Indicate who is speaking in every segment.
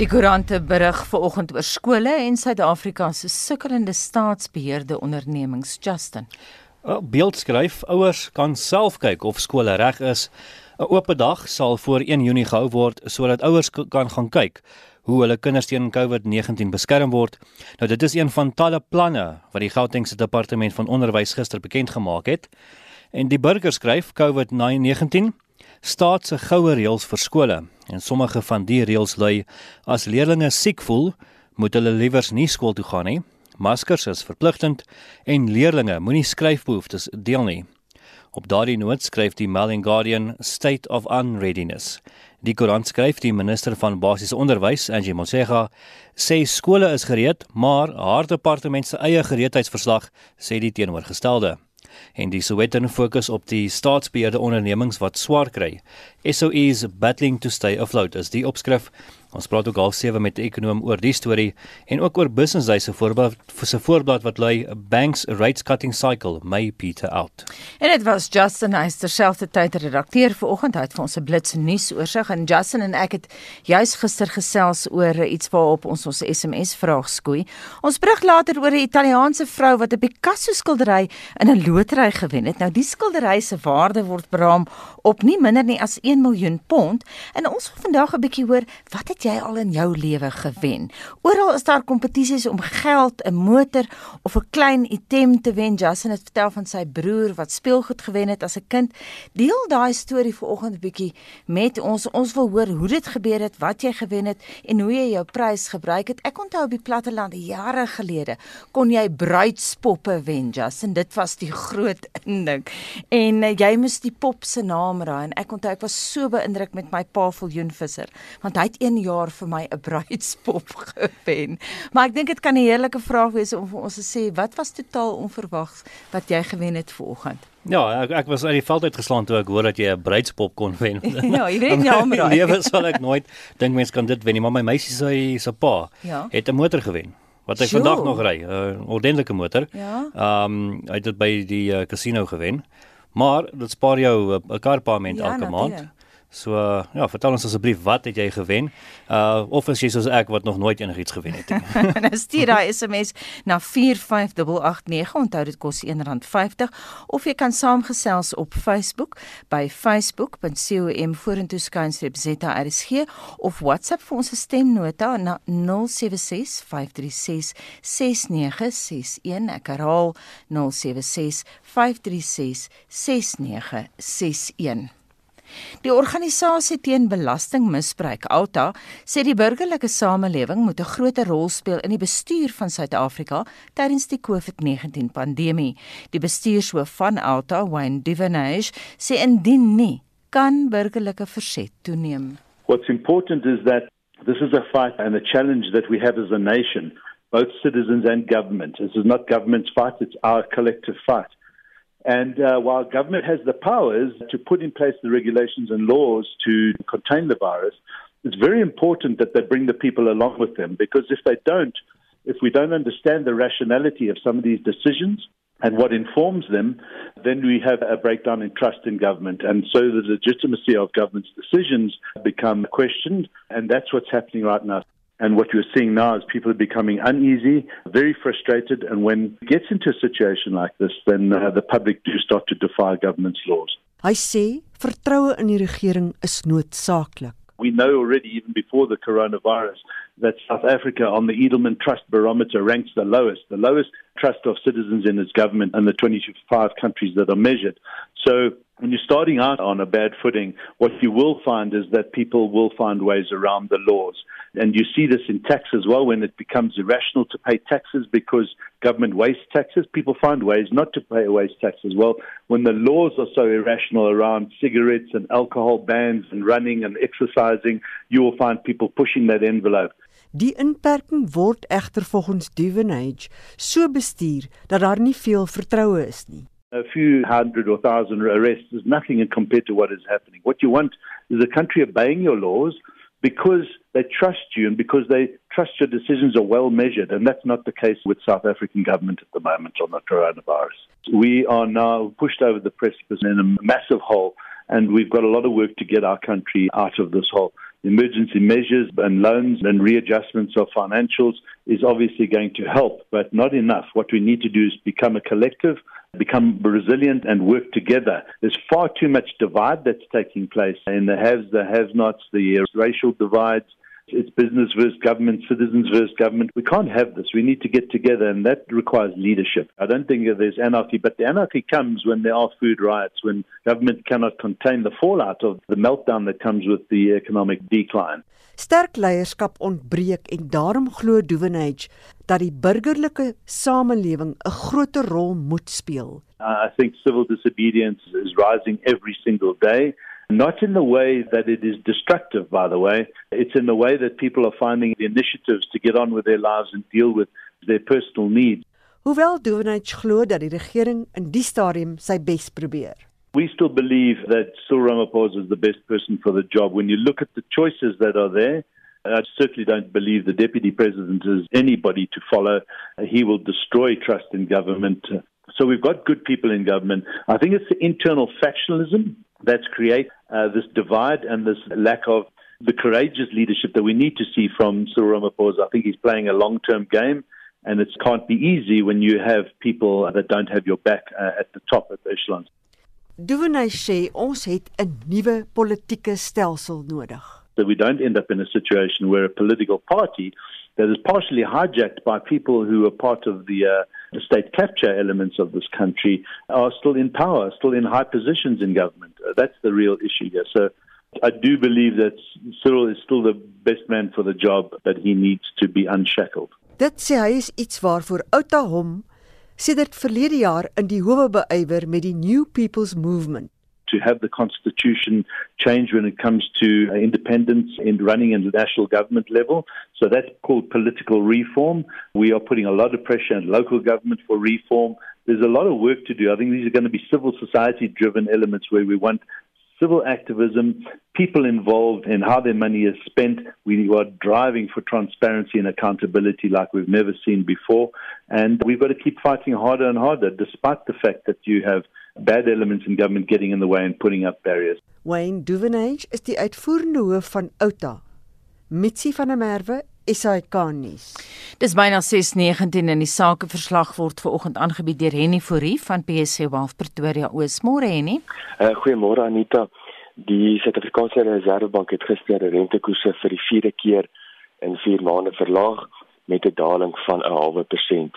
Speaker 1: Die koerante berig vanoggend oor skole en Suid-Afrika se sukkelende staatsbeheerde ondernemings. Justin.
Speaker 2: 'n Beeld skryf: Ouers kan self kyk of skole reg is. 'n Oop dag sal voor 1 Junie gehou word sodat ouers kan gaan kyk hoe hulle kinders teen COVID-19 beskerm word. Nou dit is een van talle planne wat die Gautengse Departement van Onderwys gister bekend gemaak het. En die burger skryf COVID-19 staat se goue reëls vir skole en sommige van die reëls lui as leerders siek voel, moet hulle liewers nie skool toe gaan nie. Maskers is verpligtend en leerders moenie skryfbehoeftes deel nie. Op daardie noot skryf die Melling Guardian State of Unreadiness. Die koerant skryf die minister van basiese onderwys, Angie Motshega, sê skole is gereed, maar haar departement se eie gereedheidsverslag sê die teenoorgestelde en die Sowetan fokus op die staatsbeheerde ondernemings wat swaar kry. SOEs battling to stay afloat is die opskrif Ons praat ook al sewe met 'n ekonom oor die storie en ook oor Business Day se voorblad vir se voorblad wat lui Banks Rates Cutting Cycle may peter out.
Speaker 1: En dit was Justin Eyster self die tyd redakteur vanoggend uit vir ons se blits nuus oorsig en Justin en ek het juis gister gesels oor iets waarop ons ons SMS vraag skoei. Ons brug later oor 'n Italiaanse vrou wat 'n Picasso skildery in 'n lotery gewen het. Nou die skildery se waarde word beraam op nie minder nie as 1 miljoen pond en ons wil vandag 'n bietjie hoor wat jy al in jou lewe gewen? Oral is daar kompetisies om geld, 'n motor of 'n klein item te wen. Justin het vertel van sy broer wat speelgoed gewen het as 'n kind. Deel daai storie vanoggend 'n bietjie met ons. Ons wil hoor hoe dit gebeur het, wat jy gewen het en hoe jy jou prys gebruik het. Ek onthou op die platteland jare gelede kon jy bruidspoppe wen, Justin. Dit was die groot ding. En uh, jy moes die pop se naam raai en ek onthou ek was so beïndruk met my pa Viljoen Visser want hy het 1 jaar vir my 'n bruidspop gewen. Maar ek dink dit kan 'n heerlike vraag wees om vir ons te sê wat was totaal onverwags wat jy gewen het vanoggend.
Speaker 2: Ja, ek ek was uit die veld uitgeslaan toe ek hoor dat jy 'n bruidspop kon wen.
Speaker 1: ja, jy weet nie om raai.
Speaker 2: Lewe sal ek nooit dink mense kan dit wen nie, maar my meisie se se pa
Speaker 1: ja.
Speaker 2: het 'n motor gewen wat hy sure. vandag nog ry, 'n uh, ordentlike motor.
Speaker 1: Ja.
Speaker 2: Ehm um, hy het dit by die uh, casino gewen. Maar dit spaar jou 'n uh, karpaament ja, elke maand. So uh, ja, vertel ons asseblief wat het jy gewen? Uh of is jy soos ek wat nog nooit enigiets gewen het nie?
Speaker 1: nou stuur daai SMS na 45889. Onthou dit kos R1.50 of jy kan saamgesels op Facebook by facebook.com vorentoe skynstreep ZRSG of WhatsApp vir ons stemnota na 076 536 6961. Ek herhaal 076 536 6961. Die organisasie teen belastingmisbruik, Alta, sê die burgerlike samelewing moet 'n groter rol speel in die bestuur van Suid-Afrika tydens die COVID-19 pandemie. Die bestuurshoof van Alta, Wayne Divenage, sê indien nie, kan burgerlike verset toeneem.
Speaker 3: What's important is that this is a fight and a challenge that we have as a nation, both citizens and government. This is not government's fight, it's our collective fight. And uh, while government has the powers to put in place the regulations and laws to contain the virus, it's very important that they bring the people along with them because if they don't, if we don't understand the rationality of some of these decisions and what informs them, then we have a breakdown in trust in government. And so the legitimacy of government's decisions become questioned. And that's what's happening right now. And what you're seeing now is people are becoming uneasy, very frustrated. And when it gets into a situation like this, then uh, the public do start to defy government's laws.
Speaker 4: Hy sê vertroue in die regering is noodsaaklik.
Speaker 3: We know already, even before the coronavirus, that South Africa on the Edelman Trust Barometer ranks the lowest, the lowest trust of citizens in its government in the 25 countries that are measured. So when you're starting out on a bad footing, what you will find is that people will find ways around the laws. And you see this in tax as well when it becomes irrational to pay taxes because government wastes taxes. People find ways not to pay waste tax as well. When the laws are so irrational around cigarettes and alcohol bans and running and exercising, you will find people pushing that envelope.
Speaker 4: Die inperking word egter volgens Duvenage so bestuur dat daar nie veel vertroue is nie.
Speaker 3: A few hundred or thousand arrests is nothing compared to what is happening. What you want is a country obeying your laws because they trust you and because they trust your decisions are well measured. And that's not the case with South African government at the moment on the coronavirus. We are now pushed over the precipice in a massive hole and we've got a lot of work to get our country out of this hole. emergency measures and loans and readjustments of financials is obviously going to help, but not enough. What we need to do is become a collective, become resilient and work together. There's far too much divide that's taking place in the haves, the have nots, the racial divides, it's business versus government, citizens versus government. We can't have this. We need to get together, and that requires leadership. I don't think there's anarchy, but the anarchy comes when there are food riots, when government cannot contain the fallout of the meltdown that comes with the economic decline.
Speaker 4: Sterk leierskap ontbreek en daarom glo Duvenage dat die burgerlike samelewing 'n groter rol moet speel.
Speaker 3: Uh, I think civil disobedience is rising every single day. Not in the way that it is destructive, by the way. It's in the way that people are finding the initiatives to get on with their lives and deal with their personal needs.
Speaker 4: Hoewel Duvenage glo dat die regering in die stadium sy bes probeer.
Speaker 3: We still believe that Cyril Ramaphosa is the best person for the job. When you look at the choices that are there, I certainly don't believe the deputy president is anybody to follow. He will destroy trust in government. So we've got good people in government. I think it's the internal factionalism that's create uh, this divide and this lack of the courageous leadership that we need to see from Cyril Ramaphosa. I think he's playing a long-term game, and it can't be easy when you have people that don't have your back uh, at the top of the echelons.
Speaker 4: Duvenay sê ons het 'n nuwe politieke stelsel nodig.
Speaker 3: So we don't end up in a situation where a political party that is partially hijacked by people who are part of the, uh, the state capture elements of this country are still in power, still in high positions in government. Uh, that's the real issue here. So I do believe that Cyril is still the best man for the job, but he needs to be unshackled.
Speaker 4: Dit sê hy is iets waarvoor Outa hom sedert verlede jaar in die howe beywer met die New People's Movement.
Speaker 3: To have the constitution change when it comes to uh, independence in running at the national government level. So that's called political reform. We are putting a lot of pressure on local government for reform. There's a lot of work to do. I think these are going to be civil society driven elements where we want civil activism, people involved in how their money is spent. We are driving for transparency and accountability like we've never seen before. And we've got to keep fighting harder and harder, despite the fact that you have bad elements in government getting in the way and putting up barriers.
Speaker 4: Wayne Duvenage is die uitvoerende hoof van Outa. Mitsi van der Merwe SAK nuus.
Speaker 1: Dis byna 6:19 in die sakeverslag word vanoggend aangebied deur Henny Fourie van PSC Wealth Pretoria Oos. Môre Henny.
Speaker 5: Uh, Goeiemôre Anita. Die Suid-Afrikaanse Reservebank het gister rentekoerse vir die vierde keer in 4 maande verlaag met 'n daling van 'n halwe persent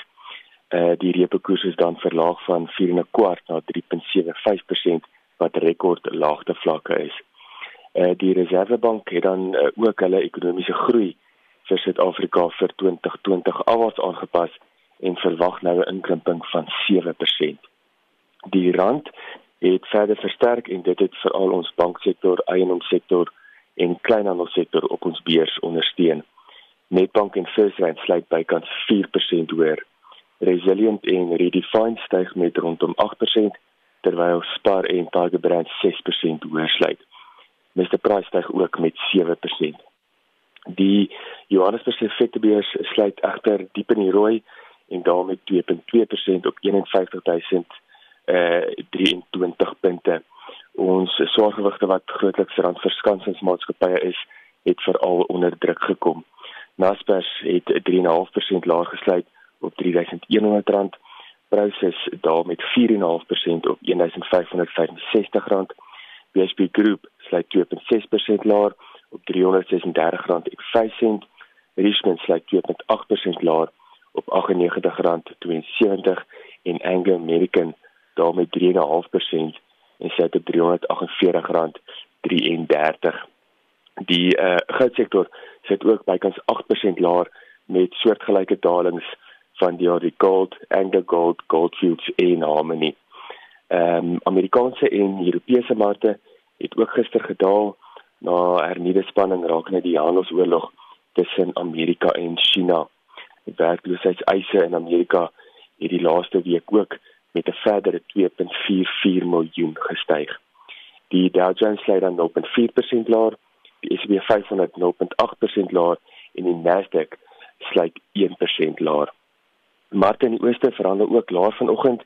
Speaker 5: uh die repo koers is dan verlaag van 4 en 'n kwart na 3.75% wat rekord laagte vlakke is. Uh die Reservebank het dan uh, ook hulle ekonomiese groei vir Suid-Afrika vir 2020 afwaarts aangepas en verwag nou 'n inkrimping van 7%. Die rand het verder versterk en dit het veral ons banksektor, eiendomssektor en kleinhandelsektor op ons beurs ondersteun. Nedbank en FirstRand sluit bykans 4% hoër Resilient en Redefine styg met rondom 8% terwyl Spar en Tiger Brand 6% hoër sluit. Mr Price styg ook met 7%. Die Johannesburgse effektebeurs sluit egter diep in die rooi en daal met 2.2% op 51000 eh 23 punte. Ons swaargewigte wat grootliks randverskansingsmaatskappye is, het veral onder druk gekom. Naspers het 3.5% laag gesluit op R3100. Pryse daal met 4.5% op R1565. BSP Groep sluit 2.6% laer op R336.05. Richmond sluit 2.8% laer op R98.72 en Anglo American daal met 3.5% en sluit op R348.33. Die uh, goudsektor sit ook bykans 8% laer met soortgelyke dalings van die die Gold, Anglo Gold, Goldfields en Harmony. Ehm um, Amerikaanse en Europese markte het ook gister gedaal na hernuide spanning rakende die handelsoorlog tussen Amerika en China. Die werkloosheidseise in Amerika het die laaste week ook met 'n verdere 2.44 miljoen gestyg. Die Dow Jones sluit dan 0.4% laer, die S&P 500 0.8% laer en die Nasdaq sluit 1% laer. Markte in die ooste verhandel ook laer vanoggend.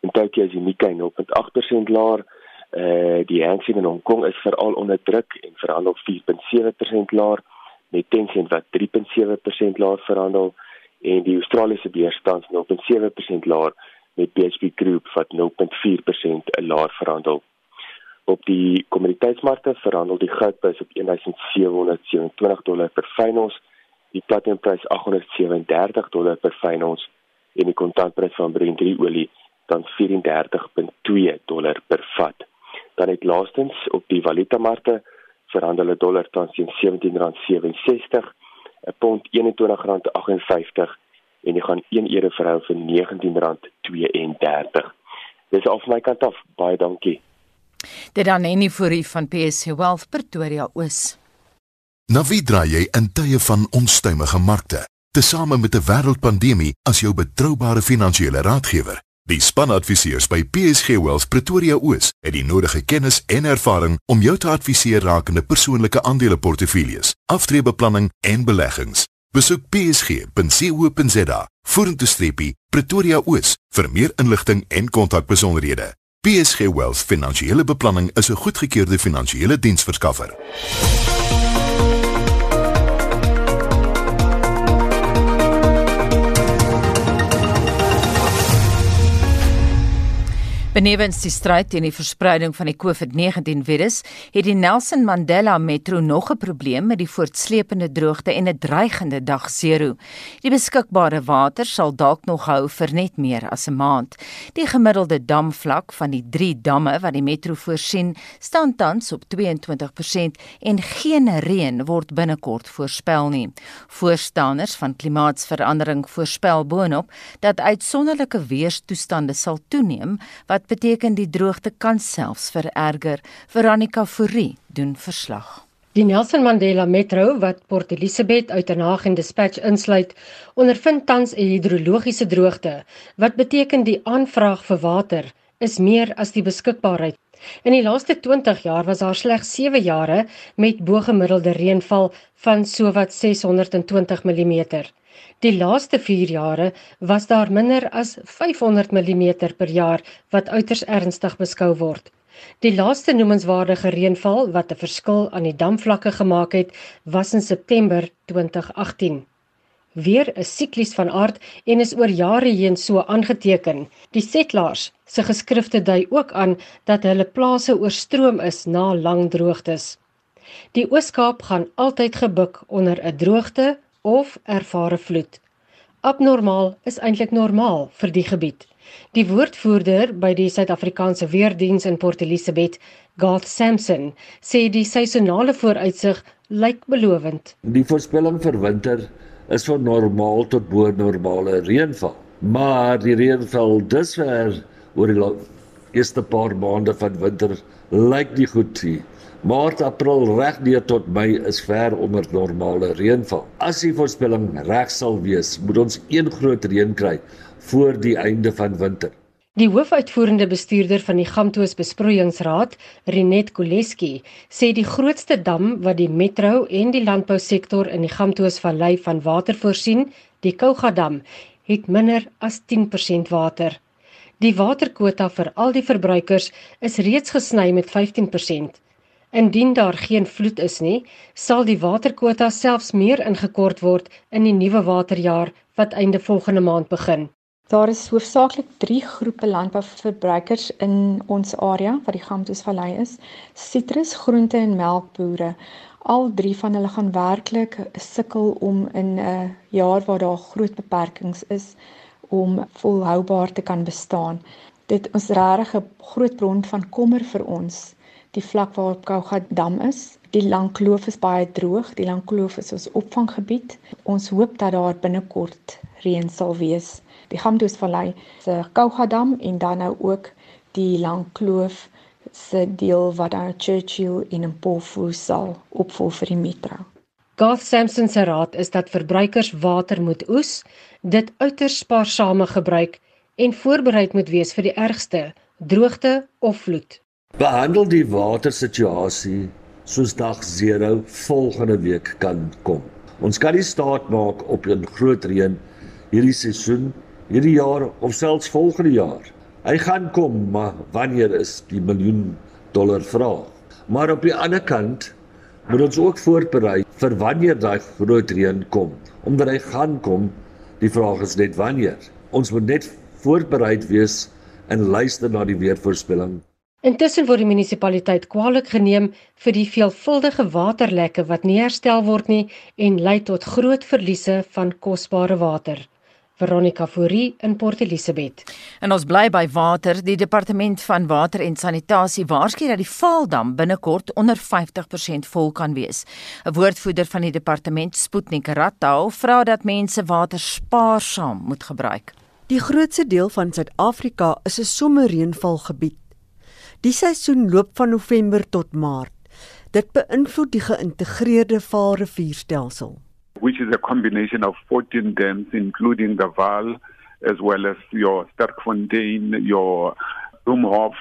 Speaker 5: In Tokyo is Nikkei 0.8% laer. Uh die Hang Seng in Hong Kong is veral onder druk en verhandel 4.7% laer met Tencent wat 3.7% laer verhandel en die Australiese beurs tans 0.7% laer met BHP Group wat 0.4% laer verhandel. Op die kommoditeitsmarkte verhandel die goudprys op 1727 dollar per fyn ons, die platinumprys 837 dollar per fyn ons en die kontantprys van Brent olie dan 34.2 dollar per vat. Dan het laastens op die valutamarkte verhandel 'n dollar tans teen R17.67, 'n pond R21.58 en jy gaan 1 euro verhou vir R19.32. Dis al van my kant af. Baie dankie.
Speaker 1: Dit dan enige vir u van PSC Wealth Pretoria Oos.
Speaker 6: Navidra jy in tye van onstuimige markte, tesame met 'n wêreldpandemie as jou betroubare finansiële raadgewer. Die spanadviseurs by PSG Wealth Pretoria Oos het die nodige kennis en ervaring om jou te adviseer rakende persoonlike aandeleportefeuilles, aftreebeplanning en beleggings. Besoek psg.co.za vorentoe streepie Pretoria Oos vir meer inligting en kontakbesonderhede. PSG Wealth Finansiële Beplanning is 'n goedgekeurde finansiële diensverskaffer.
Speaker 1: Benewens die stryd teen die verspreiding van die COVID-19 virus, het die Nelson Mandela Metro nog 'n probleem met die voortsleepende droogte en 'n dreigende dag sero. Die beskikbare water sal dalk nog hou vir net meer as 'n maand. Die gemiddelde damvlak van die 3 damme wat die metro voorsien, staan tans op 22% en geen reën word binnekort voorspel nie. Voorstanders van klimaatsverandering voorspel boonop dat uitsonderlike weerstoestande sal toeneem wat beteken die droogte kan selfs vererger. Veronica Fourie doen verslag.
Speaker 7: Die Nelson Mandela Metro wat Port Elizabeth uit en Haag en Dispatch insluit, ondervind tans 'n hidrologiese droogte wat beteken die aanvraag vir water is meer as die beskikbaarheid. In die laaste 20 jaar was daar slegs 7 jare met bo-gemiddelde reënval van sowat 620 mm. Die laaste 4 jare was daar minder as 500 mm per jaar wat uiters ernstig beskou word. Die laaste noemenswaardige reënval wat 'n verskil aan die damvlakke gemaak het, was in September 2018. Weer 'n siklies van aard en is oor jare heen so aangeteken. Die settlers se geskrifte dui ook aan dat hulle plase oorstroom is na lang droogtes. Die Oos-Kaap gaan altyd gebuk onder 'n droogte of ervare vloed. Abnormaal is eintlik normaal vir die gebied. Die woordvoerder by die Suid-Afrikaanse Weerdiens in Port Elizabeth, Garth Sampson, sê die seisonale vooruitsig lyk belovend.
Speaker 8: Die voorspelling vir winter is van normaal tot bo normale reënval, maar die reënval dusver oor die eerste paar maande van winter lyk nie goed nie. Maart, April reg deur tot Mei is ver onder normale reënval. As die voorspelling reg sal wees, moet ons een groot reën kry voor die einde van winter.
Speaker 7: Die hoofuitvoerende bestuurder van die Gamtoos Besproeiingsraad, Renet Koleski, sê die grootste dam wat die metro en die landbousektor in die Gamtoos Vallei van water voorsien, die Kouga dam, het minder as 10% water. Die waterkwota vir al die verbruikers is reeds gesny met 15%. Indien daar geen vloed is nie, sal die waterkwota selfs meer ingekort word in die nuwe waterjaar wat einde volgende maand begin.
Speaker 9: Daar is hoofsaaklik 3 groepe landbouverbruikers in ons area wat die Gamtoesvallei is: sitrus, groente en melkbooie. Al drie van hulle gaan werklik sukkel om in 'n jaar waar daar groot beperkings is om volhoubaar te kan bestaan. Dit is regtig 'n groot bron van kommer vir ons die vlak waarop Kouga dam is. Die lang kloof is baie droog. Die lang kloof is ons opvanggebied. Ons hoop dat daar binnekort reën sal wees. Die Gamdoosvallei se Kouga dam en dan nou ook die lang kloof se deel wat aan Churchill in Mpofu sal opvul vir die metro.
Speaker 7: Garth Sampson se raad is dat verbruikers water moet oes, dit uiters spaarsame gebruik en voorbereid moet wees vir die ergste, droogte of vloed.
Speaker 8: Behandel die watersituasie soos dag 0 volgende week kan kom. Ons kan nie staat maak op 'n groot reën hierdie seisoen, hierdie jaar of selfs volgende jaar. Hy gaan kom, maar wanneer is die miljoen dollar vra. Maar op die ander kant moet ons ook voorberei vir wanneer daai groot reën kom. Omdat hy gaan kom, die vraag is net wanneer. Ons moet net voorbereid wees en luister na die weervoorspelling.
Speaker 7: Intussen word die munisipaliteit kwaliek geneem vir die veelvuldige waterlekke wat nie herstel word nie en lei tot groot verliese van kosbare water. Veronica Fourie in Port Elizabeth.
Speaker 1: En ons bly by water. Die departement van water en sanitasie waarsku dat die Vaaldam binnekort onder 50% vol kan wees. 'n Woordvoerder van die departement, Sputnik Rattau, vra dat mense water spaarsaam moet gebruik.
Speaker 4: Die grootste deel van Suid-Afrika is 'n sommerreënvalgebied. Die seisoen loop van November tot Maart. Dit beïnvloed die geïntegreerde Vaalrivierstelsel.
Speaker 10: Which is a combination of 14 dams, including the Val, as well as your Sterkfontein, your Bloemhof,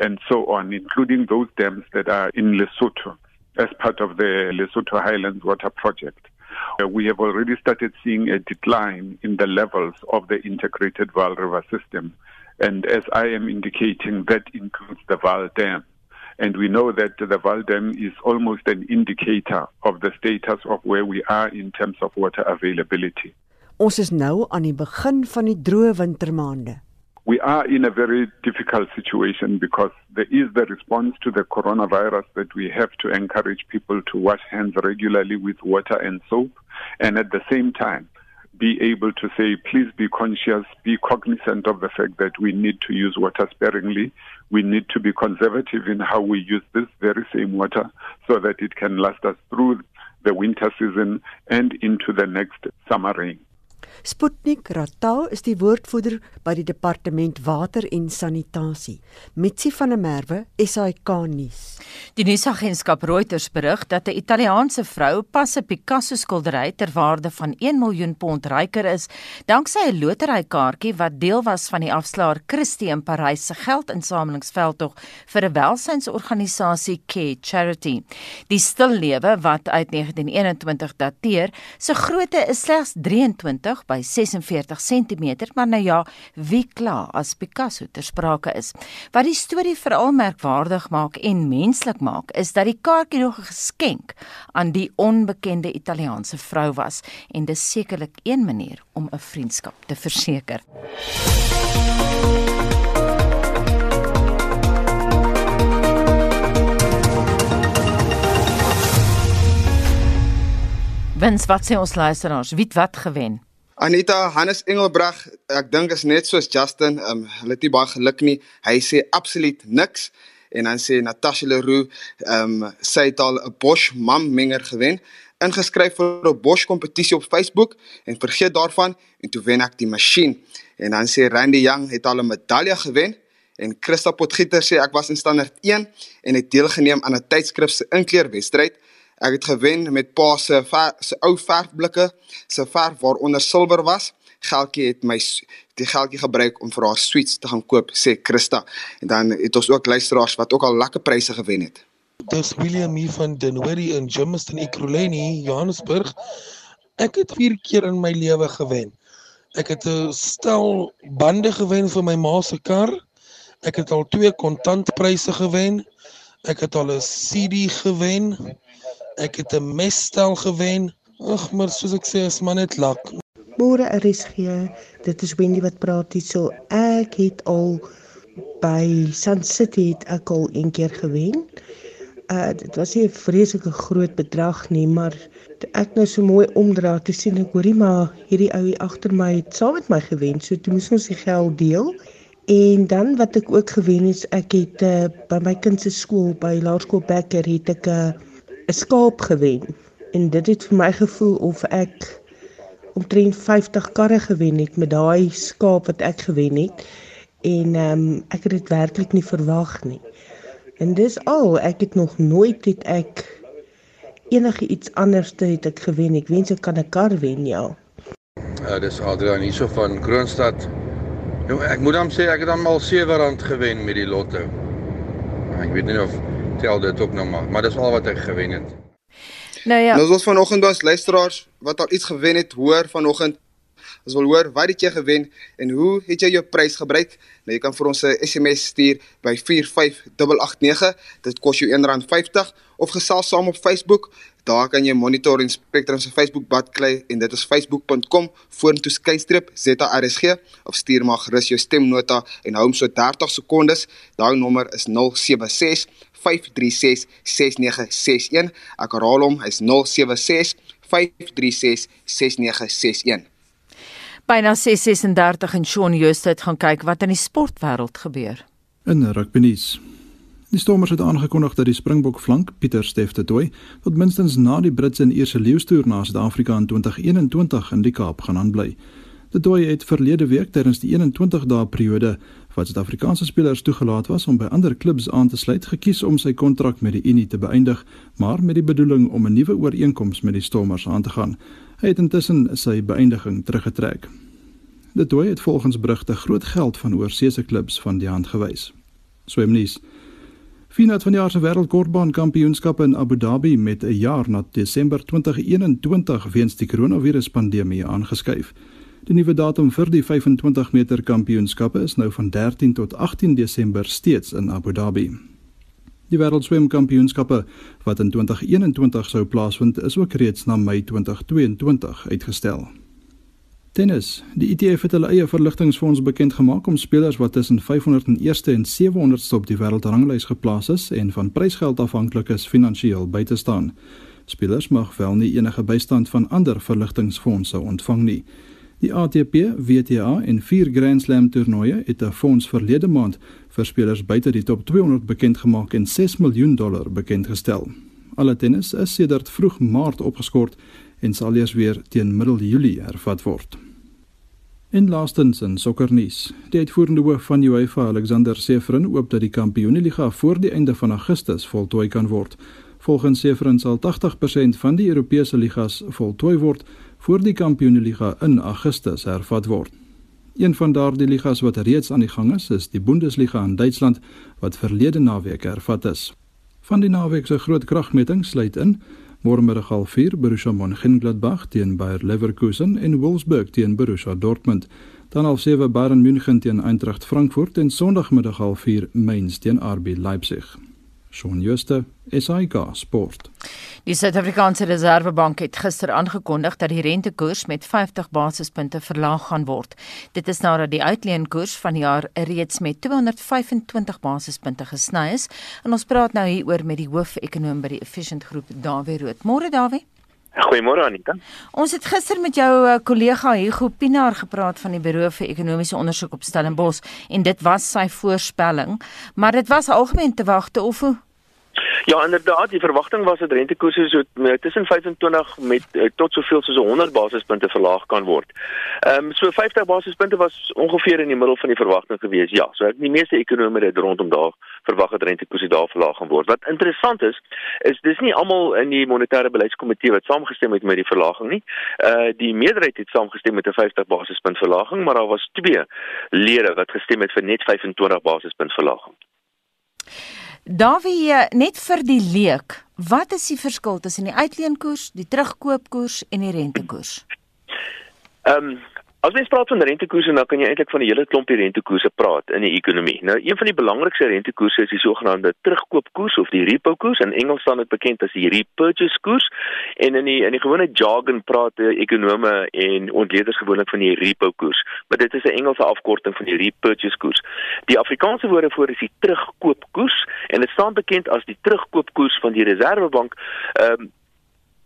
Speaker 10: and so on, including those dams that are in Lesotho as part of the Lesotho Highlands Water Project. Uh, we have already started seeing a decline in the levels of the integrated Val River system. And as I am indicating, that includes the Val Dam. And we know that the Val Dam is almost an indicator of the status of where we are in terms of water availability.
Speaker 4: Ons is nou aan die begin van die droë wintermaande.
Speaker 10: We are in a very difficult situation because there is the response to the coronavirus that we have to encourage people to wash hands regularly with water and soap. And at the same time, be able to say, please be conscious, be cognizant of the fact that we need to use water sparingly. We need to be conservative in how we use this very same water so that it can last us through the winter season and into the next summer rain.
Speaker 4: Sputnik Ratau is die woordvoerder by die Departement Water en Sanitasie. Mitsi van der Merwe, SAK nuus.
Speaker 1: Die nuusagentskap Reuters berig dat 'n Italiaanse vrou pas 'n Picasso skildery ter waarde van 1 miljoen pond ryker is danksy 'n loterykaartjie wat deel was van die afslaer Christie in Parys se geldinsamelingsveldtog vir 'n welsynsorganisasie Care Charity. Die stillewe wat uit 1921 dateer, se grootte is slegs 23 by 46 cm, maar nou ja, wie kla as Picasso ter sprake is. Wat die storie veral merkwaardig maak en menslik maak, is dat die kaartjie nog 'n geskenk aan die onbekende Italiaanse vrou was en dis sekerlik een manier om 'n vriendskap te verseker. Wens wat sê ons luisteraars, wie het wat gewen?
Speaker 11: Anita Hannes Engelbreg, ek dink is net soos Justin, um, hulle het nie baie geluk nie. Hy sê absoluut niks en dan sê Natasha Leroux, ehm um, sy het al 'n Bosch mam menger gewen, ingeskryf vir 'n Bosch kompetisie op Facebook en vergeet daarvan en toe wen ek die masjien. En dan sê Randy Young het al 'n medalje gewen en Christa Potgieter sê ek was in standaard 1 en het deelgeneem aan 'n tydskrif se inkleurwedstryd. Ek het gewen met pa se se ou verfblikke, se verf waaronder silwer was. Geldjie het my die geldjie gebruik om vir haar sweets te gaan koop, sê Christa. En dan het ons ook luisteraars wat ook al lekker pryse gewen het.
Speaker 12: Dis William hier van Denwary in Germiston Ekurhuleni, Johannesburg. Ek het 4 keer in my lewe gewen. Ek het 'n stel bande gewen vir my ma se kar. Ek het al twee kontantpryse gewen. Ek het al 'n CD gewen. Ek het 'n messtel gewen. Ag, maar soos ek sê, is maar net lak.
Speaker 13: Môre RSG, dit is Wendy wat praat hier. So ek het al by Sun City het ek al een keer gewen. Uh dit was nie 'n vreeslike groot bedrag nie, maar ek nou so mooi omdra te sien ek hoorie maar hierdie ou hier agter my het saam met my gewen. So toe moes ons die geld deel. En dan wat ek ook gewen het, ek het uh, by my kind se skool by Laerskool Becker het ek 'n uh, 'n skaap gewen. En dit het vir my gevoel of ek omtrent 50 karre gewen het met daai skaap wat ek gewen het. En ehm um, ek het dit werklik nie verwag nie. En dis al, ek het nog nooit het ek enige iets anders te het ek gewen. Ek wens ek kan 'n kar wen, ja.
Speaker 14: Uh, dis Adrian hierso van Kroonstad. Nou ek moet dan sê ek het dan al R7 gewen met die lotto. Ek weet nie of tel dit ook nog maar, maar dis al wat ek gewen het.
Speaker 1: Nou ja.
Speaker 11: Nou ons vanoggend ons luisteraars wat al iets gewen het, hoor vanoggend Ons wil hoor wat het jy gewen en hoe het jy jou prys gebruik? Nou jy kan vir ons 'n SMS stuur by 45889. Dit kos jou R1.50 of gesels saam op Facebook. Daar kan jy monitor en Spectrum se Facebook-blad kry en dit is facebook.com vorentoe skynstreep ZRSG of stuur maar gerus jou stemnota en hou hom so 30 sekondes. Daai nommer is 076 536 6961. Ek herhaal hom, hy's 076 536 6961.
Speaker 1: Byna 636 en Shaun Joost het gaan kyk wat in die sportwêreld gebeur.
Speaker 15: In rugby nuus. Die Stormers het aangekondig dat die Springbok flank Pieter Steff de Tooi tot minstens na die Britse en Ierse leeustoer na Suid-Afrika in 2021 in die Kaap gaan aanbly. De Tooi het verlede week tydens die 21 dae periode wat Suid-Afrikaanse spelers toegelaat was om by ander klubs aan te sluit, gekies om sy kontrak met die Unie te beëindig, maar met die bedoeling om 'n nuwe ooreenkoms met die Stormers aan te gaan. Hy het intussen sy beëindiging teruggetrek. De Tooi het volgens berigte groot geld van oorseese klubs van die hand gewys. Swemnies. Finale van die jaar se wêreldkortbaankampioenskappe in Abu Dhabi met 'n jaar na Desember 2021 weens die koronaviruspandemie aangeskuif. Die nuwe datum vir die 25 meter kampioenskappe is nou van 13 tot 18 Desember steeds in Abu Dhabi. Die wêreldswemkampioenskappe wat in 2021 sou plaasvind, is ook reeds na Mei 2022 uitgestel. Tennis. Die ITF het hulle eie verligtingfonds bekend gemaak om spelers wat tussen 501ste en 700ste op die wêreldranglys geplaas is en van prysgeld afhanklik is finansiëel by te staan. Spelers mag wel nie enige bystand van ander verligtingfondse ontvang nie. Die ATP, WTA en vier Grand Slam toernooie het 'n fonds verlede maand vir spelers buite die top 200 bekend gemaak en 6 miljoen dollar bekend gestel. Alle tennis is sedert vroeg Maart opgeskort en sal eers weer teen middel Julie hervat word. In laastens in sokkernuus. Die uitvoerende hoof van UEFA, Alexander Seferin, hoop dat die Kampioenligga voor die einde van Augustus voltooi kan word. Volgens Seferin sal 80% van die Europese ligas voltooi word voor die Kampioenligga in Augustus hervat word. Een van daardie ligas wat reeds aan die gang is, is die Bundesliga in Duitsland wat verlede naweek hervat is. Van die naweek se groot kragmeting sluit in môremiddag half 4 Borussia Mönchengladbach teen Bayer Leverkusen en Wolfsburg teen Borussia Dortmund. Dan half 7 Bayern München teen Eintracht Frankfurt en Sondagmiddag half 4 Mainz teen RB Leipzig. Shaun Schuster, SAK Sport.
Speaker 1: Die Suid-Afrikaanse Reserwebank het gister aangekondig dat die rentekoers met 50 basispunte verlaag gaan word. Dit is nadat die uitleenkoers van die jaar reeds met 225 basispunte gesny is. En ons praat nou hier oor met die hoof-ekonoom by die Efficient Groep, Dawie Rood. Môre Dawie.
Speaker 16: Goeiemôre Anita.
Speaker 1: Ons het gister met jou uh, kollega Hugo Pinaar gepraat van die Buro vir Ekonomiese Ondersoek op Stellenbosch en dit was sy voorspelling, maar dit was algemeen te wagte of hoe
Speaker 16: Ja, inderdaad, die verwagting was dat rentekoerse so tussen 25 met uh, tot soveel soos 100 basispunte verlaag kan word. Ehm um, so 50 basispunte was ongeveer in die middel van die verwagting gewees. Ja, so ek die meeste ekonome het rondom daar verwag dat rentekoerse daar verlaag gaan word. Wat interessant is, is dis nie almal in die monetêre beleidskomitee wat saamgestem het met die verlaging nie. Uh die meerderheid het saamgestem met 'n 50 basispunt verlaging, maar daar was twee lede wat gestem het vir net 25 basispunt verlaging.
Speaker 1: Dawie, net vir die leek, wat is die verskil tussen die uitleenkoers, die terugkoopkoers en die rentekoers?
Speaker 16: Ehm um, As mens praat van rentekoerse, dan kan jy eintlik van 'n hele klompie rentekoerse praat in die ekonomie. Nou, een van die belangrikste rentekoerse is die sogenaamde terugkoopkoers of die repo koers. In Engels staan dit bekend as die repurchase koers. En in die in die gewone jargon praat ekonome en ontleeders gewoonlik van die repo koers. Maar dit is 'n Engelse afkorting van die repurchase koers. Die Afrikaanse woord daarvoor is die terugkoopkoers en dit staan bekend as die terugkoopkoers van die Reserwebank. Ehm um,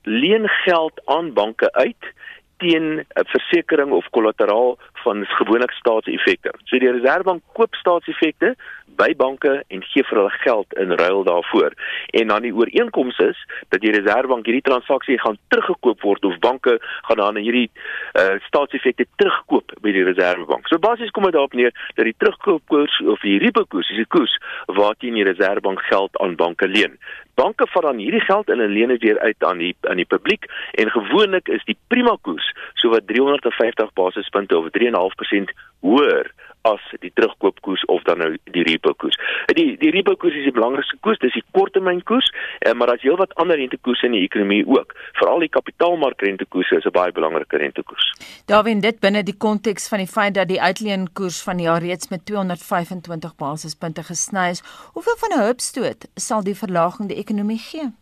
Speaker 16: leen geld aan banke uit teen 'n versekering of kollateraal van gewoonlik staatseffekte. So die Reserwebank koop staatseffekte by banke en gee vir hulle geld in ruil daarvoor. En dan die ooreenkoms is dat die Reserwebank hierdie transaksie gaan teruggekoop word of banke gaan dan hierdie uh, staatseffekte terugkoop by die Reserwebank. So basies kom dit daarop neer dat die terugkoopkoers of die repo-koers is die koers waarteen die Reserwebank geld aan banke leen. Banke vat dan hierdie geld in leen dit weer uit aan die aan die publiek en gewoonlik is die prima koers so wat 350 basispunte of 3.5% hoër as die terugkoopkoers of dan nou die repo koers. Die die repo koers is die belangrikste koers, dis die korttermynkoers, eh, maar daar's heelwat ander rentekoerse in die ekonomie ook. Veral die kapitaalmarkrentekoerse is 'n baie belangrike rentekoers.
Speaker 1: Daarin dit binne die konteks van die feit dat die uitleenkoers van die jaar reeds met 225 basispunte gesny is, hoeveel van 'n hupstoot sal die verlaging die ekonomie gee?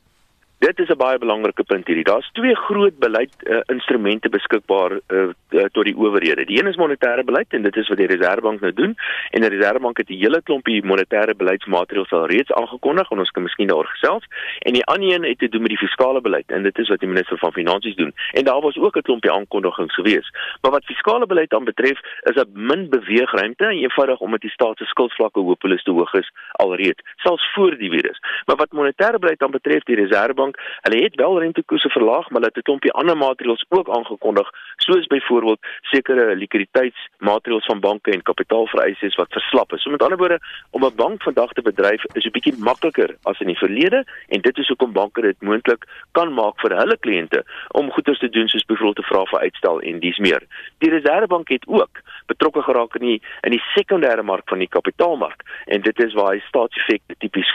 Speaker 16: Dit is 'n baie belangrike punt hierdie. Daar's twee groot beleid uh, instrumente beskikbaar uh, uh, tot die owerhede. Die een is monetêre beleid en dit is wat die Reserwebank nou doen en die Reserwebank het 'n hele klompie monetêre beleidsmaatreëls al reeds aangekondig en ons kan miskien daaroor gesels. En die ander een het te doen met die fiskale beleid en dit is wat die minister van finansies doen. En daar was ook 'n klompie aankondigings gewees. Maar wat fiskale beleid dan betref, is daar min beweegruimte en eenvoudig omdat die staat se skuldvlakke hopeloos te hoog is alreeds, selfs voor die virus. Maar wat monetêre beleid dan betref, die Reserwebank bank. Hulle het wel rentekoerse verlaag, maar hulle het 'n klompie ander maatreëls ook aangekondig, soos byvoorbeeld sekere likwiditeitsmaatreëls van banke en kapitaalvereistes wat verslap is. So met ander woorde, om 'n bank vandag te bedryf is 'n bietjie makliker as in die verlede en dit is hoekom banke dit moontlik kan maak vir hulle kliënte om goeder te doen soos byvoorbeeld te vra vir uitstel en dis meer. Die Reserwebank het ook betrokke geraak in die in die sekondêre mark van die kapitaalmark en dit is waar hy staatseffekte tipies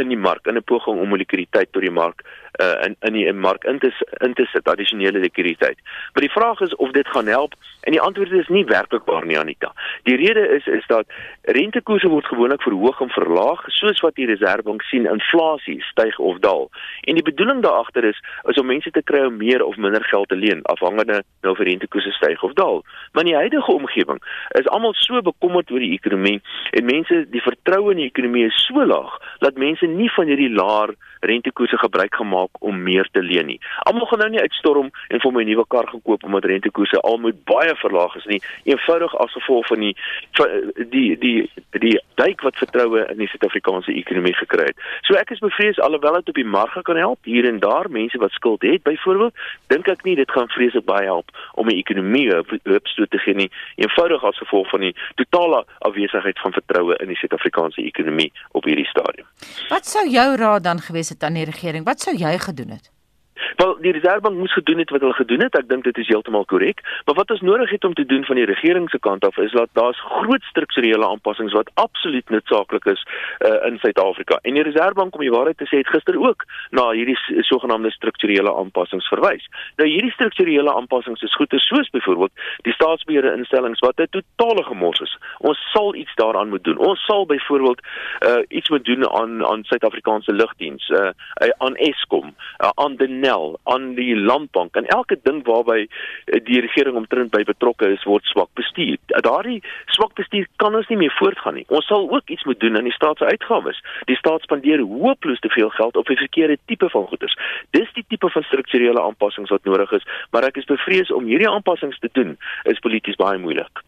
Speaker 16: in die mark in 'n poging om likwiditeit tot die mark uh, in in die mark in te in te sit addisionele likwiditeit. Maar die vraag is of dit gaan help en die antwoord is nie werklik waar nie Anita. Die rede is is dat rentekoerse word gewoonlik verhoog en verlaag soos wat die Reserwebank sien inflasie styg of daal. En die bedoeling daar agter is is om mense te kry om meer of minder geld te leen afhangende nou vir rentekoerse styg of daal. Maar in die huidige omgewing is almal so bekommerd oor die ekonomie en mense die vertroue in die ekonomie is so laag dat mense nie van hierdie laer rentekoerse gebruik gemaak om meer te leen nie. Almal gaan nou nie uitstorm en vir my 'n nuwe kar gaan koop omdat rentekoerse al moet baie verlaag is nie. Eenvoudig as gevolg van die die die die duik wat vertroue in die Suid-Afrikaanse ekonomie gekry het. So ek is bevrees alhoewel dit op die marge kan help hier en daar mense wat skuld het byvoorbeeld, dink ek nie dit gaan vreeslik baie help om die ekonomie opstoot te gee nie. Eenvoudig as gevolg van die totale afwesigheid van vertroue in die Suid-Afrikaanse ekonomie op hierdie stadium.
Speaker 1: Wat sou jou raad dan gewees het aan die regering? Wat sou jy gedoen het?
Speaker 16: Wel, die Reserwebank moes gedoen het wat hulle gedoen het. Ek dink dit is heeltemal korrek. Maar wat ons nodig het om te doen van die regering se kant af is dat daar's groot strukturele aanpassings wat absoluut noodsaaklik is uh, in Suid-Afrika. En die Reserwebank om die waarheid te sê het gister ook na hierdie sogenaamde strukturele aanpassings verwys. Nou hierdie strukturele aanpassings is goeie soos byvoorbeeld die staatsbeheerde instellings wat 'n totale gemors is. Ons sal iets daaraan moet doen. Ons sal byvoorbeeld uh, iets moet doen aan aan Suid-Afrikaanse lugdiens, uh, aan Eskom, uh, aan die NL aan die landbank en elke ding waarby eh, die regering omtrent by betrokke is word swak bestuur. Daardie swak bestuur kan ons nie meer voortgaan nie. Ons sal ook iets moet doen aan die staat se uitgawes. Die staat spandeer hooploos te veel geld op 'n verkeerde tipe van goederes. Dis die tipe van strukturele aanpassings wat nodig is, maar ek is bevrees om hierdie aanpassings te doen is polities baie moeilik.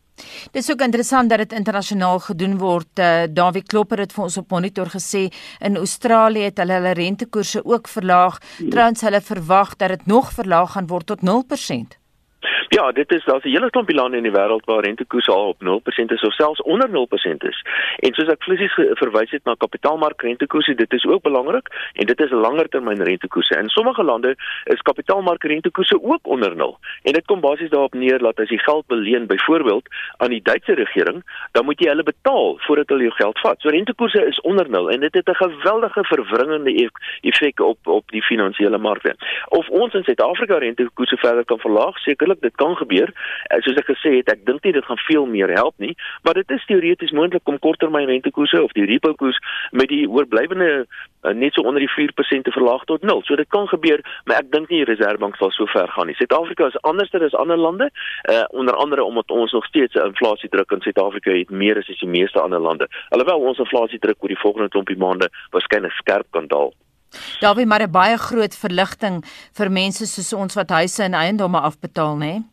Speaker 1: Dit is ook interessant dat dit internasionaal gedoen word. Uh, Dawie Klopper het vir ons op monitor gesê in Australië het hulle hulle rentekoerse ook verlaag. Trouens hulle verwag dat dit nog verlaag gaan word tot 0%.
Speaker 16: Ja, dit is daar's 'n hele klompie lande in die wêreld waar rentekoerse al op 0% is of selfs onder 0% is. En soos ek fisies verwys het na kapitaalmark rentekoerse, dit is ook belangrik en dit is langer termyn rentekoerse. In sommige lande is kapitaalmark rentekoerse ook onder 0. En dit kom basies daarop neer dat as jy geld beleen byvoorbeeld aan die Duitse regering, dan moet jy hulle betaal voordat hulle jou geld vat. So rentekoerse is onder 0 en dit het 'n geweldige verwringende e-, effek op op die finansiële markte. Of ons in Suid-Afrika rentekoerse verder kan verlaag, sekerlik dit kan gebeur. Uh, soos ek gesê het, ek dink nie dit gaan veel meer help nie, maar dit is teoreties moontlik om korttermyn rentekoerse of die repo koers met die oorblywende uh, net so onder die 4% te verlaag tot 0. So dit kan gebeur, maar ek dink nie die Reserwebank sal so ver gaan nie. Suid-Afrika is anderster as ander lande, uh, onder andere omdat ons nog steeds 'n inflasiedruk in Suid-Afrika het meer as die meeste ander lande. Alhoewel ons inflasiedruk oor die volgende klompie maande waarskynlik skerp kan daal.
Speaker 1: Daar wie maar 'n baie groot verligting vir mense soos ons wat huise en eiendomme afbetaal, né? Nee?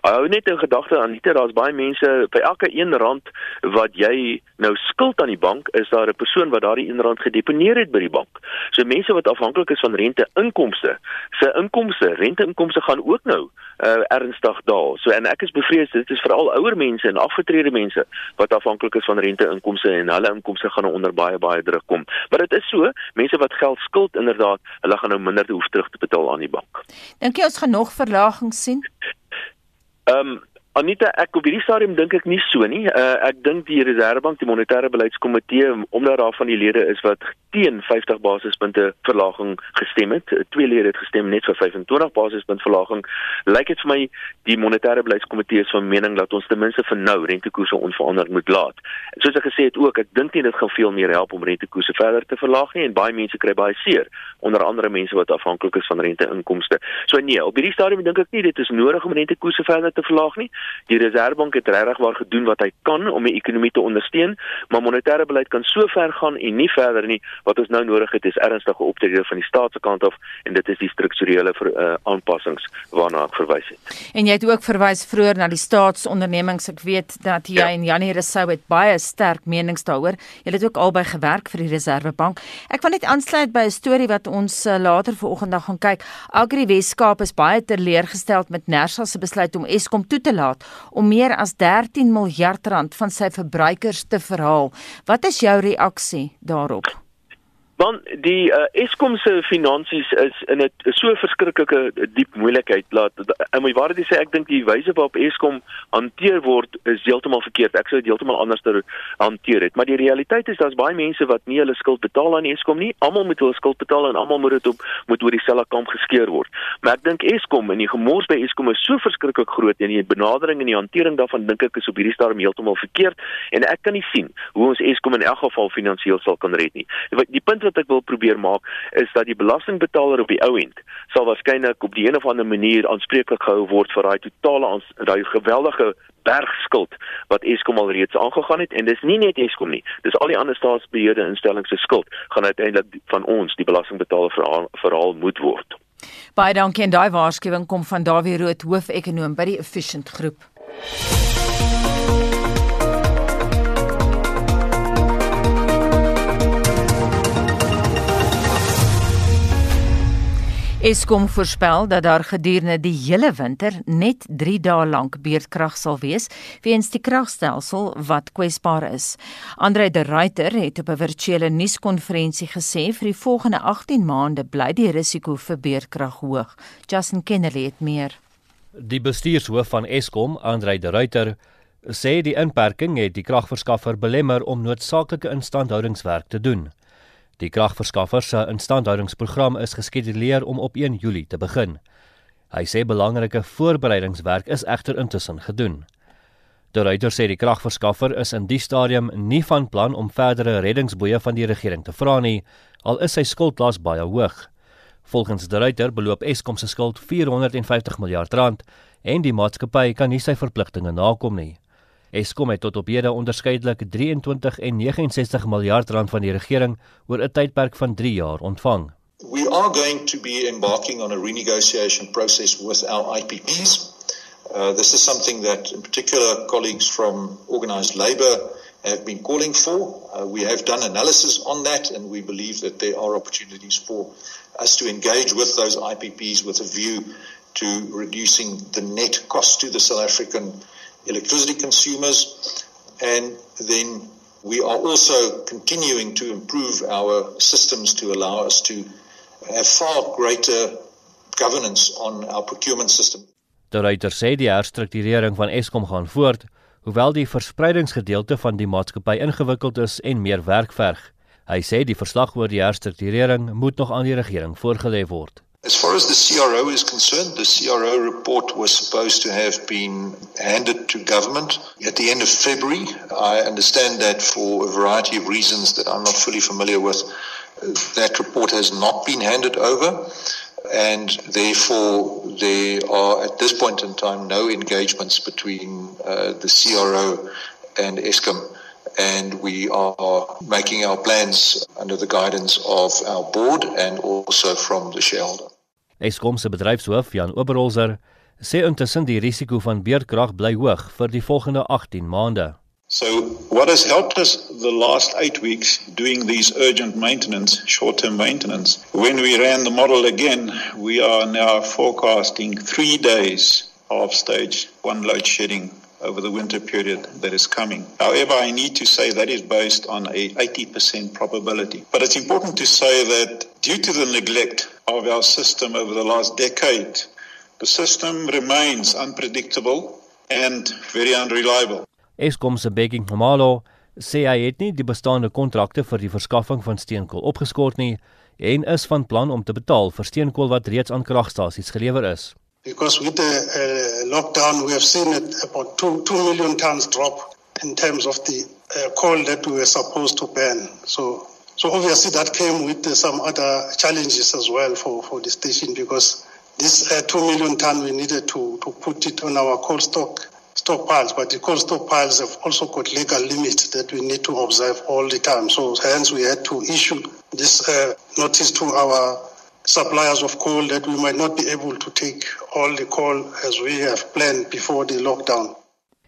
Speaker 16: Hou net 'n gedagte aan dit, daar's baie mense by elke 1 rand wat jy nou skuld aan die bank, is daar 'n persoon wat daardie 1 rand gedeponeer het by die bank. So mense wat afhanklik is van rente-inkomste, se inkomste, rente-inkomste gaan ook nou uh, ernstig daal. So en ek is bevrees dit is veral ouer mense en afgetrede mense wat afhanklik is van rente-inkomste en hulle inkomste gaan nou onder baie baie druk kom. Maar dit is so, mense wat geld skuld inderdaad, hulle gaan nou minder hoef terug te betaal aan die bank.
Speaker 1: Dink jy ons gaan nog verlagings sien?
Speaker 16: Ehm um, Anita, ek op hierdie stadium dink ek nie so nie. Uh, ek dink die Reserwebank, die monetêre beleidskomitee, omdat daar van die lede is wat teen 50 basispunte verlaging gestem het, twee lede het gestem net vir 25 basispunt verlaging, lyk dit vir my die monetêre beleidskomitee is van mening dat ons ten minste vir nou rentekoerse onveranderd moet laat. Soos ek gesê het ook, ek dink nie dit gaan veel meer help om rentekoerse verder te verlaag nie en baie mense kry baie seer, onder andere mense wat afhanklik is van renteinkomste. So nee, op hierdie stadium dink ek nie dit is nodig om rentekoerse verder te verlaag nie. Die Reserwebank het regtig waar gedoen wat hy kan om die ekonomie te ondersteun, maar monetêre beleid kan so ver gaan en nie verder nie. Wat ons nou nodig het is ernstige optrede van die staat se kant af en dit is die strukturele uh, aanpassings waarna ek verwys het.
Speaker 1: En jy het ook verwys vroeër na die staatsondernemings. Ek weet dat jy ja. en Janie Rousseau het baie sterk menings daaroor. Jy het ook albei gewerk vir die Reserwebank. Ek wil net aansluit by 'n storie wat ons uh, later vanoggend gaan kyk. Agri Weskaap is baie teleurgestel met Nersa se besluit om Eskom toe te laat om meer as 13 miljard rand van sy verbruikers te verhaal. Wat is jou reaksie daarop?
Speaker 16: Want die uh, Eskom se finansies is in 'n so verskriklike diep moeilikheid laat en my waarde sê ek dink die wyse waarop Eskom hanteer word is heeltemal verkeerd. Ek sou dit heeltemal anders hanteer het. Maar die realiteit is daar's baie mense wat nie hulle skuld betaal aan Eskom nie. Almal moet hulle skuld betaal en almal moet dit op moet oor dieselfde kamp geskeer word. Maar ek dink Eskom en die gemors by Eskom is so verskriklik groot en die benadering en die hantering daarvan dink ek is op hierdie stadium heeltemal verkeerd en ek kan nie sien hoe ons Eskom in elk geval finansiëel sal kan red nie. Die punt wat ek wil probeer maak is dat die belastingbetaler op die ou end sal waarskynlik op die een of ander manier aanspreeklik gehou word vir daai totale daai geweldige bergskuld wat Eskom al reeds aangegaan het. En dis nie net Eskom nie dis al die ander staatsbeheerde instellings se skuld gaan uiteindelik van ons die belastingbetaler verhaal, verhaal moet word.
Speaker 1: Baie dankie en daai waarskuwing kom van Dawie Rood hoofekonoom by die Efficient Groep Eskom voorspel dat daar gedurende die hele winter net 3 dae lank beerdkrag sal wees weens die kragstelsel wat kwesbaar is. Andre de Ruyter het op 'n virtuele nuuskonferensie gesê vir die volgende 18 maande bly die risiko vir beerdkrag hoog. Justin Kennedy het meer.
Speaker 2: Die bestuurshoof van Eskom, Andre de Ruyter, sê die inperking het die kragverskaffer belemmer om noodsaaklike instandhoudingswerk te doen. Die kragverskaffer se instandhoudingsprogram is geskeduleer om op 1 Julie te begin. Hy sê belangrike voorbereidingswerk is egter intussen gedoen. Die ryter sê die kragverskaffer is in die stadium nie van plan om verdere reddingsboeye van die regering te vra nie, al is sy skuldlas baie hoog. Volgens die ryter beloop Eskom se skuld 450 miljard rand en die maatskappy kan nie sy verpligtinge nakom nie. Eskom het tot op hede onderskeidelik 23 en 69 miljard rand van die regering oor 'n tydperk van 3 jaar ontvang.
Speaker 17: We are going to be embarking on a renegotiation process with our IPPs. Uh, this is something that in particular colleagues from organized labor have been calling for. Uh, we have done analysis on that and we believe that there are opportunities for us to engage with those IPPs with a view to reducing the net cost to the South African electricity consumers. And then we are also continuing to improve our systems to allow us to have far greater governance on our procurement system.
Speaker 2: Die ryter sê die herstrukturering van Eskom gaan voort, hoewel die verspreidingsgedeelte van die maatskappy ingewikkeld is en meer werk verg. Hy sê die verslag oor die herstrukturering moet nog aan die regering voorgelê word.
Speaker 17: As far as the CRO is concerned, the CRO report was supposed to have been handed to government at the end of February. I understand that for a variety of reasons that I'm not fully familiar with, that report has not been handed over. And therefore, there are at this point in time no engagements between uh, the CRO and ESCOM. And we are making our plans under the guidance of our board and also from the shareholder.
Speaker 2: Eskom se bedryfshoof Jan Oberholzer sê intussen die risiko van beerdkrag bly hoog vir die volgende 18 maande.
Speaker 17: So what has helped us the last 8 weeks doing these urgent maintenance, short-term maintenance. When we ran the model again, we are now forecasting 3 days of stage 1 load shedding over the winter period that is coming. However, I need to say that is based on a 80% probability. But it's important to say that due to the neglect of our system over the last decade, the system remains unpredictable and very unreliable.
Speaker 2: Eskom se Bekking Momalo sê hy het nie die bestaande kontrakte vir die verskaffing van steenkool opgeskort nie en is van plan om te betaal vir steenkool wat reeds aan kragstasies gelewer is.
Speaker 18: Because with the uh, lockdown we have seen it about 2 2 million tons drop in terms of the uh, coal that we were supposed to burn. So so obviously that came with uh, some other challenges as well for for the station because this uh, 2 million ton we needed to to put it on our coal stock stockpiles, but the coal stockpiles have also got legal limits that we need to observe all the time. So hence we had to issue this uh, notice to our suppliers of coal that we might not be able to take all the coal as we have planned before the lockdown.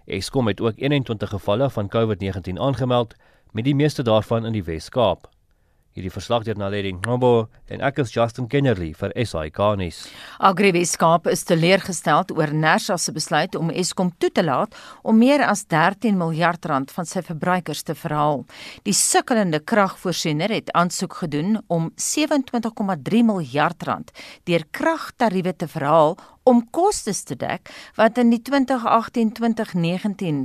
Speaker 2: Eskom het ook 21 gevalle van COVID-19 aangemeld, met die meeste daarvan in die Wes-Kaap. Hierdie verslag deur Naledi Ngombo en ek is Justin Kennerly vir SAK nuus.
Speaker 1: Agriweskaap is teleurgesteld oor Nersa se besluit om Eskom toe te laat om meer as 13 miljard rand van sy verbruikers te verhaal. Die sukkelende kragvoorsiener het aansoek gedoen om 27,3 miljard rand deur kragtariewe te verhaal om kostes te dek wat in die 2018-2019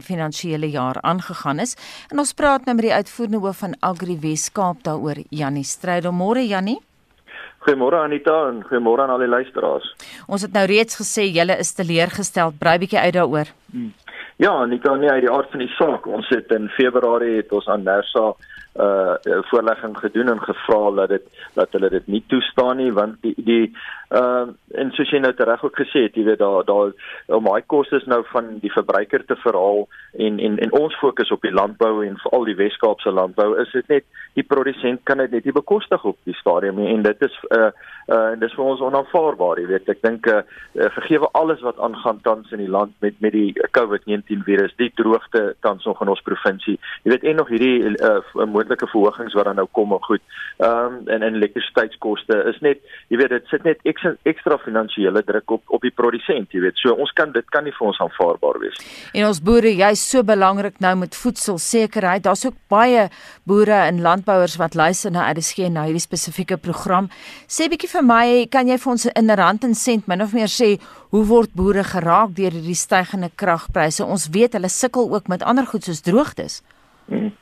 Speaker 1: finansiële jaar aangegaan is. En ons praat nou met die uitvoerende hoof van Agri Weskaap daaroor, Jannie Strydom. Môre Jannie.
Speaker 19: Goeiemôre Anita en goeiemôre aan al die luisteraars.
Speaker 1: Ons het nou reeds gesê julle is teleurgestel. Brei bietjie uit daaroor. Hmm.
Speaker 19: Ja, Anita, nee, uit die aard van die saak. Ons het in Februarie het ons aan Nersa uh voorlegging gedoen en gevra dat dit dat hulle dit nie toestaan nie want die die uh en soos jy nou reg ook gesê het, jy weet daar daar om daai kostes nou van die verbruiker te verhaal en en en ons fokus op die landbou en veral die Wes-Kaapse landbou is dit net die produsent kan dit net nie bekostig op die stadium nie en dit is uh uh en dis vir ons onaanvaarbaar, jy weet ek dink uh vergewe alles wat aangaan tans in die land met met die COVID-19 virus, die droogte tans nog in ons provinsie. Jy weet en nog hierdie uh moontlike verhogings wat dan nou kom en goed. Ehm um, en en elektrisiteitskoste is net, jy weet dit sit net ekstra, ekstra finansiële druk op op die produsent, jy weet. So ons kan dit kan nie vir ons aanvaarbaar wees nie.
Speaker 1: En ons boere, jy's so belangrik nou met voedselsekerheid. Daar's ook baie boere en landbouers wat luister na RSG nou hierdie spesifieke program. Sê bietjie vir my, kan jy vir ons in rand en sent min of meer sê hoe word boere geraak deur hierdie stygende kragpryse? Ons weet hulle sukkel ook met ander goed soos droogtes.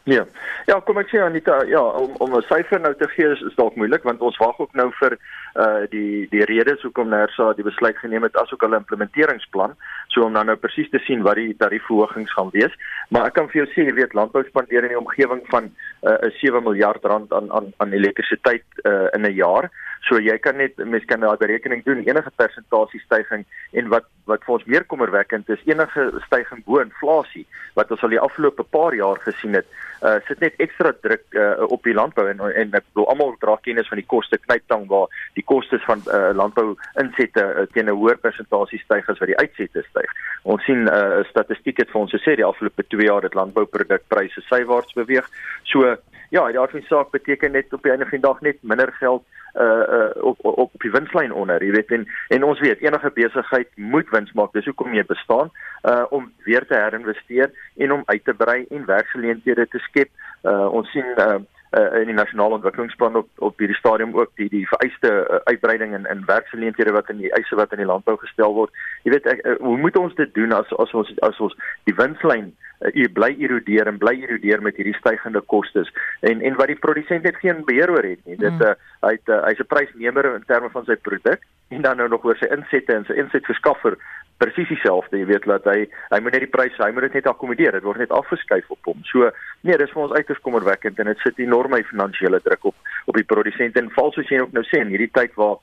Speaker 19: Ja. Ja, kom ek sê Anita, ja, om om 'n syfer nou te gee is, is dalk moeilik want ons wag ook nou vir uh die die redes hoekom Nersa die besluit geneem het asook hulle implementeringsplan, so om dan nou presies te sien wat die tariefverhogings gaan wees. Maar ek kan vir jou sê, jy weet, landbou spandeer in die omgewing van uh 'n 7 miljard rand aan aan aan elektrisiteit uh in 'n jaar. So jy kan net mens kan daai berekening doen enige persentasie stygings en wat wat vir ons meer kommerwekkend is enige stygings bo inflasie wat ons al die afgelope paar jaar gesien het uh, sit net ekstra druk uh, op die landbou en en ek bedoel almal dra kennis van die koste knyptang waar die kostes van uh, landbou insette uh, teen 'n hoër persentasie styg as wat die uitsette styg. Ons sien 'n uh, statistiek het vir ons gesê die afgelope 2 jaar het landbouprodukpryse sywaarts beweeg. So ja, die aard van die saak beteken net op die einde van die dag net minder geld uh uh op op, op die winslyn onder, jy weet en en ons weet enige besigheid moet wins maak. Dis hoekom jy bestaan uh om weer te herinvesteer en om uit te brei en werksgeleenthede te skep. Uh ons sien uh uh, in die nasionale ontwikkelingsplan op op hierdie stadium ook die die vereiste uh, uitbreiding in in werksgeleenthede wat in die eise wat in die landbou gestel word. Jy weet ek, uh, hoe moet ons dit doen as as ons as ons die winslyn uh, bly erodeer en bly erodeer met hierdie stygende kostes en en wat die produsent net geen beheer oor het nie. Dit uh, hy het uh, hy's 'n prysnemer in terme van sy produk en dan nou nog oor sy insette en sy insetverskaffer presies dieselfde, jy weet dat hy hy moet net die pryse, hy moet dit net akkommodeer. Dit word net afgeskuif op hom. So nee, dis vir ons uiters kommerwekkend en dit sit enorme finansiële druk op op die produsente en vals soos jy ook nou sê in hierdie tyd waar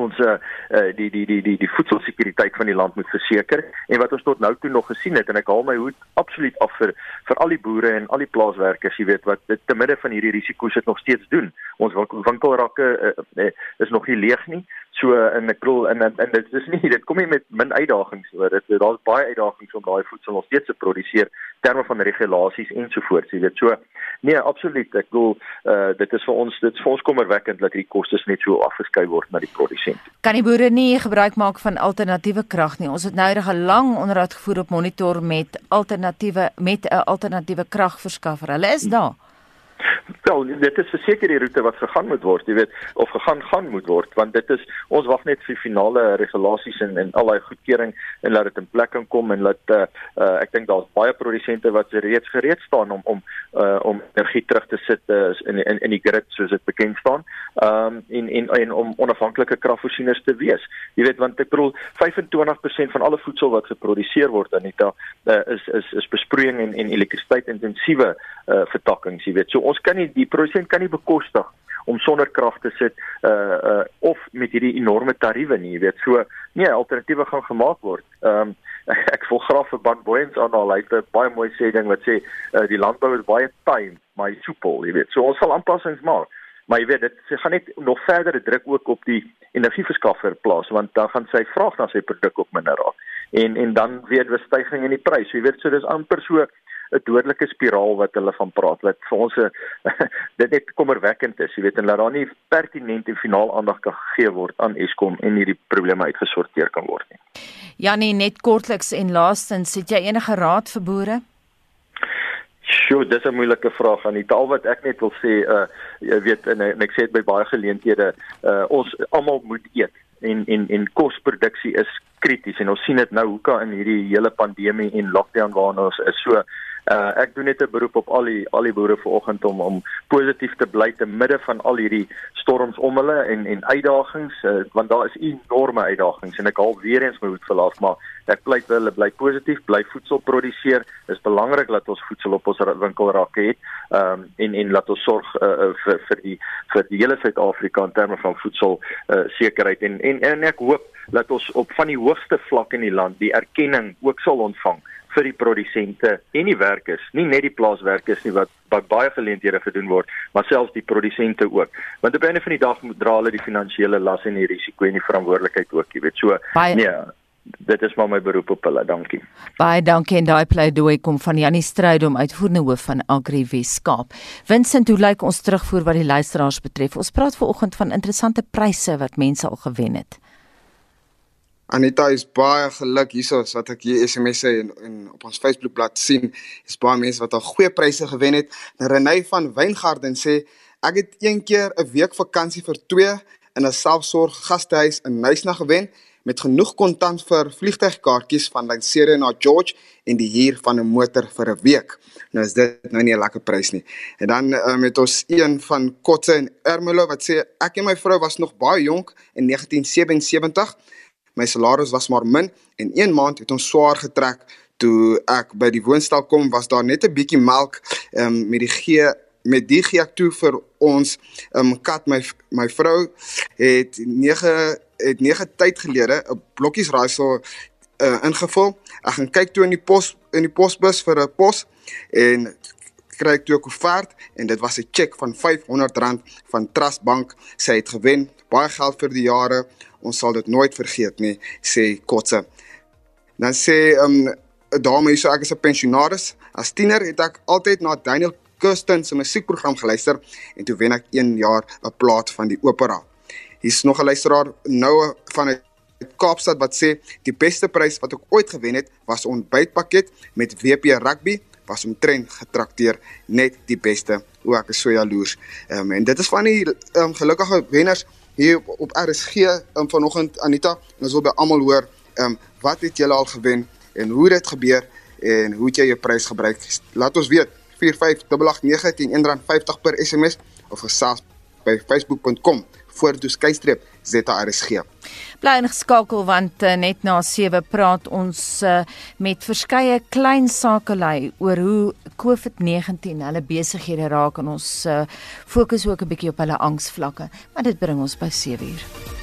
Speaker 19: ons uh, die die die die die voedselsekuriteit van die land moet verseker. En wat ons tot nou toe nog gesien het en ek haal my hoed absoluut af vir vir al die boere en al die plaaswerkers jy weet wat dit te midde van hierdie risiko's dit nog steeds doen. Ons winkelrakke uh, is nog nie leeg nie. So en ek bedoel en en dit is nie dit kom nie met min uitdagings oor. Dit daar's baie uitdagings om daai voedsel nog steeds te produseer terme van regulasies ensovoorts jy weet. So nee absoluut. Ek bedoel uh, dit is vir ons dit is vir ons kommerwekkend dat hierdie kostes net so afgeskei word na die produsent.
Speaker 1: Kan die boere nie gebruik maak van alternatiewe krag nie. Ons het nou reg 'n lang onderhoud gevoer op monitor met alternatiewe met 'n alternatiewe kragverskaffer. Hulle is daar
Speaker 19: Wel, dit is verseker die roete wat gegaan moet word, jy weet, of gegaan gaan moet word, want dit is ons wag net vir finale regulasies en en al daai goedkeuring en laat dit in plek kan kom en laat uh, uh ek dink daar's baie produsente wat reeds gereed staan om om uh om energie terug te sit uh, in, in in die grid soos dit bekend staan. Um en en en om onafhanklike kragvoorsieners te wees. Jy weet, want ek bedoel 25% van alle voedsel wat geproduseer word Anita uh, is is is besproeiing en en elektrisiteit intensiewe uh vertakkings, jy weet. So ons kan nie die produsent kan nie bekostig om sonder krag te sit uh uh of met hierdie enorme tariewe nie, jy weet. So nee, alternatiewe gaan gemaak word. Ehm um, ek wil graag vir Ban Boyens aanhaal. Hy het baie mooi sê ding wat sê uh, die landbou is baie time, maar hy soepel, jy weet. So ons sal aanpassings maak. Maar jy weet dit se gaan net nog verdere druk ook op die energieverskaffer plaas want dan gaan sy vraag na sy produk ook minder raak. En en dan weer 'n stygings in die prys. Jy weet so dis amper so 'n dodelike spiraal wat hulle van praat wat vir ons dit net kommerwekkend is, jy weet en dat daar nie pertinent en finaal aandag kan gegee word aan Eskom en hierdie probleme uitgesorteer kan word nie.
Speaker 1: Janie net kortliks en laastens, het jy enige raad vir boere?
Speaker 19: Sjoe, dis 'n moeilike vraag aan die taal wat ek net wil sê, uh jy weet en, en ek sê dit by baie geleenthede, uh ons almal moet eet en en en kosproduksie is krities en ons sien dit nou hoe kan in hierdie hele pandemie en lockdown waarna ons is so Uh ek doen net 'n beroep op al die al die boere vanoggend om om positief te bly te midde van al hierdie storms om hulle en en uitdagings uh, want daar is enorme uitdagings en ek al weer eens my hoed verlaat maar ek pleit hulle bly positief bly voedsel produseer. Dis belangrik dat ons voedsel op ons winkelrakke het um en en laat ons sorg uh, vir vir die vir die hele Suid-Afrika in terme van voedsel uh, sekerheid. En, en en ek hoop dat ons op van die hoogste vlak in die land die erkenning ook sal ontvang vir die produsente en die werkers, nie net die plaaswerkers nie wat wat baie geleenthede gedoen word, maar selfs die produsente ook. Want op 'n van die dag moet dra hulle die finansiële las en die risiko en die verantwoordelikheid ook, jy weet. So baie, nee, dit is maar my beroep op hulle. Dankie.
Speaker 1: Baie dankie en daai pleidooi kom van Janie Strydom uitvoerende hoof van Agri Weskaap. Vincent, hoe lyk ons terugvoer wat die luisteraars betref? Ons praat vanoggend van interessante pryse wat mense al gewen het.
Speaker 11: Anita is baie geluk hiersoos wat ek hier SMS'e en, en op ons Facebookblad sien. Is baie mense wat al goeie pryse gewen het. Nou Renay van Wyngarden sê ek het een keer 'n week vakansie vir 2 in 'n selfsorg gastehuis in Nysna gewen met genoeg kontant vir vliegtuigkaartjies van Lanseria na George en die huur van 'n motor vir 'n week. Nou is dit nou nie 'n lekker prys nie. En dan uh, met ons een van Kotse en Ermelo wat sê ek en my vrou was nog baie jonk in 1977 My salaris was maar min en een maand het ons swaar getrek toe ek by die woonstel kom was daar net 'n bietjie melk um, met die gee met die gee ek toe vir ons um, kat my my vrou het 9 het 9 tyd gelede 'n blokkies raaisel uh, ingevul. Ek gaan kyk toe in die pos in die posbus vir 'n pos en kry ek toe 'n koevert en dit was 'n cheque van R500 van Trust Bank. Sy het gewen baie geld vir die jare. Ons sal dit nooit vergeet nie, sê Kotse. Dan sê 'n um, dame hier so ek is 'n pensionaris. As tiener het ek altyd na Daniel Kirsten se musiekprogram geluister en toe wen ek 1 jaar 'n plaat van die opera. Hier's nog 'n luisteraar nou van 'n Kaapstad wat sê die beste prys wat ek ooit gewen het was 'n ontbytpakket met WP rugby was omtrent getrakteer net die beste. O ek is so jaloers. Um, en dit is van die um, gelukkige wenners hier op, RSG um, vanoggend Anita en ons wil by almal hoor um, wat het julle al gewen en hoe dit gebeur en hoe jy jou prys gebruik? Laat ons weet 45889 R1.50 per SMS of gesels by facebook.com vorentoe skystreep ZRSG.
Speaker 1: Bly ingeskakel want uh, net na 7 praat ons uh, met verskeie klein sakelei oor hoe COVID-19 hulle besighede raak en ons uh, fokus ook 'n bietjie op hulle angsvlakke, maar dit bring ons by 7 uur.